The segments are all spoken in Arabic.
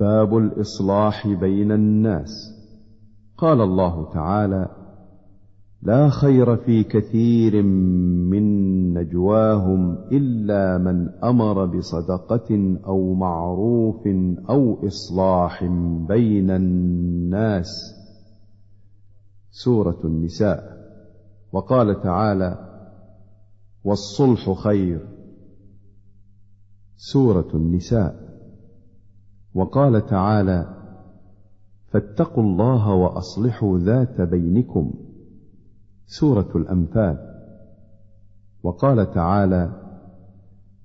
باب الإصلاح بين الناس. قال الله تعالى لا خير في كثير من نجواهم إلا من أمر بصدقة أو معروف أو إصلاح بين الناس. سورة النساء. وقال تعالى والصلح خير. سورة النساء. وقال تعالى فاتقوا الله وأصلحوا ذات بينكم. سورة الأنفال. وقال تعالى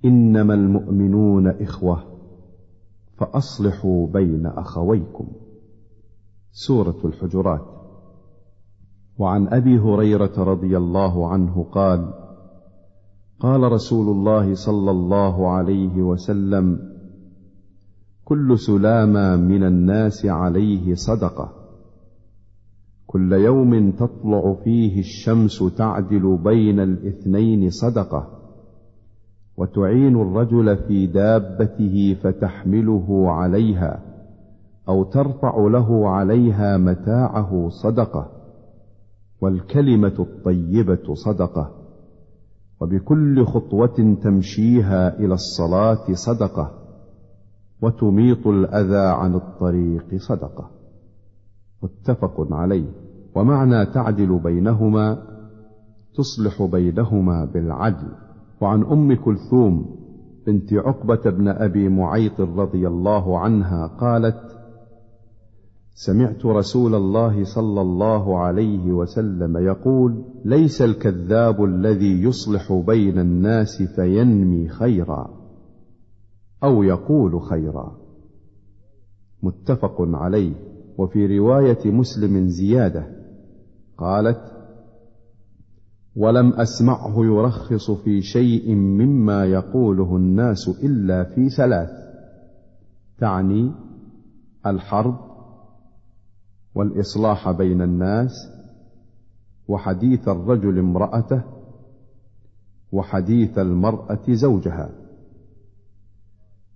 إنما المؤمنون إخوة فأصلحوا بين أخويكم. سورة الحجرات. وعن أبي هريرة رضي الله عنه قال قال رسول الله صلى الله عليه وسلم كل سلامة من الناس عليه صدقة. كل يوم تطلع فيه الشمس تعدل بين الاثنين صدقة. وتعين الرجل في دابته فتحمله عليها أو ترفع له عليها متاعه صدقة. والكلمة الطيبة صدقة. وبكل خطوة تمشيها إلى الصلاة صدقة. وتميط الأذى عن الطريق صدقة. متفق عليه. ومعنى تعدل بينهما تصلح بينهما بالعدل. وعن أم كلثوم بنت عقبة بن أبي معيط رضي الله عنها قالت سمعت رسول الله صلى الله عليه وسلم يقول ليس الكذاب الذي يصلح بين الناس فينمي خيرا. أو يقول خيرا. متفق عليه. وفي رواية مسلم زيادة قالت ولم أسمعه يرخص في شيء مما يقوله الناس إلا في ثلاث تعني الحرب والإصلاح بين الناس وحديث الرجل امرأته وحديث المرأة زوجها.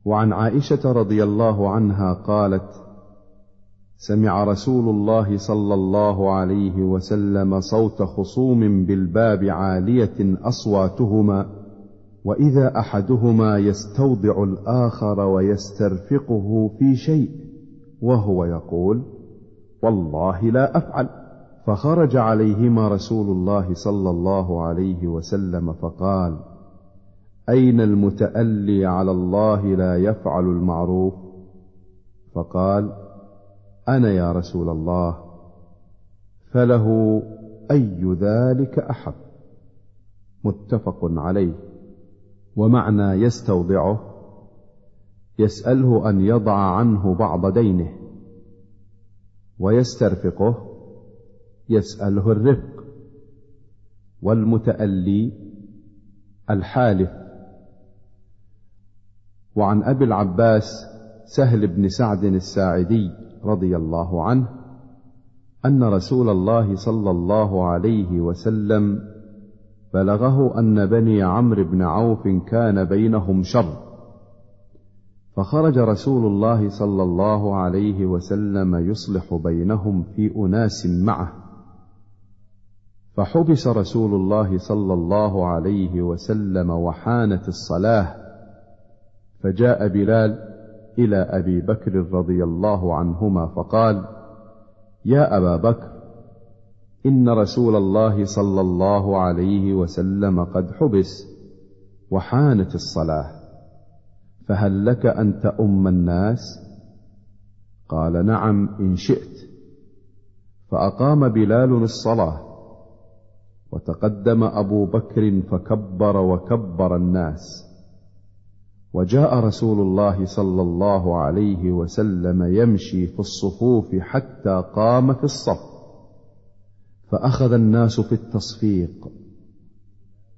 وعن عائشة رضي الله عنها قالت سمع رسول الله صلى الله عليه وسلم صوت خصوم بالباب عالية أصواتهما وإذا أحدهما يستوضع الآخر ويسترفقه في شيء وهو يقول والله لا أفعل. فخرج عليهما رسول الله صلى الله عليه وسلم فقال أين المتألي على الله لا يفعل المعروف؟ فقال أنا يا رسول الله فله أي ذلك أحب متفق عليه. ومعنى يستوضعه يسأله أن يضع عنه بعض دينه. ويسترفقه يسأله الرفق. والمتألي الحالف. وعن أبي العباس سهل بن سعد الساعدي رضي الله عنه أن رسول الله صلى الله عليه وسلم بلغه أن بني عمرو بن عوف كان بينهم شر فخرج رسول الله صلى الله عليه وسلم يصلح بينهم في أناس معه. فحبس رسول الله صلى الله عليه وسلم وحانت الصلاة فجاء بلال إلى أبي بكر رضي الله عنهما فقال يا أبا بكر إن رسول الله صلى الله عليه وسلم قد حبس وحانت الصلاة فهل لك أن تؤم الناس؟ قال نعم إن شئت. فأقام بلال الصلاة وتقدم أبو بكر فكبر وكبر الناس. وجاء رسول الله صلى الله عليه وسلم يمشي في الصفوف حتى قام في الصف. فأخذ الناس في التصفيق.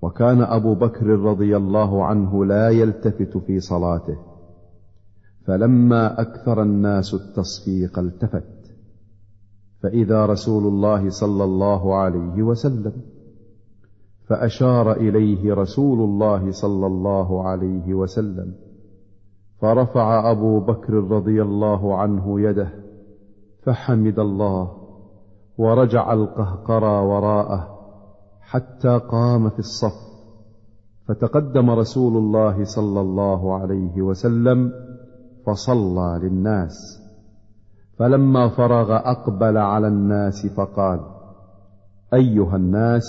وكان أبو بكر رضي الله عنه لا يلتفت في صلاته. فلما أكثر الناس التصفيق التفت. فإذا رسول الله صلى الله عليه وسلم فأشار إليه رسول الله صلى الله عليه وسلم فرفع أبو بكر رضي الله عنه يده فحمد الله ورجع القهقرى وراءه حتى قام في الصف فتقدم رسول الله صلى الله عليه وسلم فصلى للناس فلما فرغ أقبل على الناس فقال أيها الناس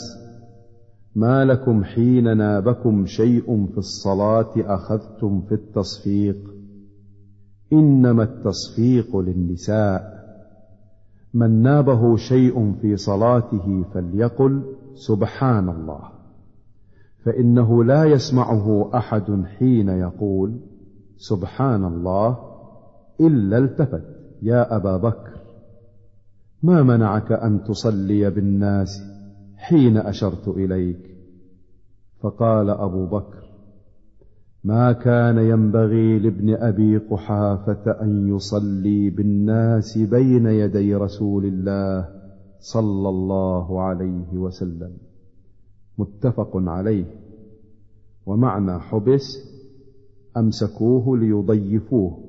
ما لكم حين نابكم شيء في الصلاة أخذتم في التصفيق؟ إنما التصفيق للنساء. من نابه شيء في صلاته فليقل سبحان الله. فإنه لا يسمعه أحد حين يقول سبحان الله إلا التفت. يا أبا بكر ما منعك أن تصلي بالناس؟ حين أشرت إليك؟ فقال أبو بكر ما كان ينبغي لابن أبي قحافة أن يصلي بالناس بين يدي رسول الله صلى الله عليه وسلم. متفق عليه. ومعنى حبس أمسكوه ليضيفوه.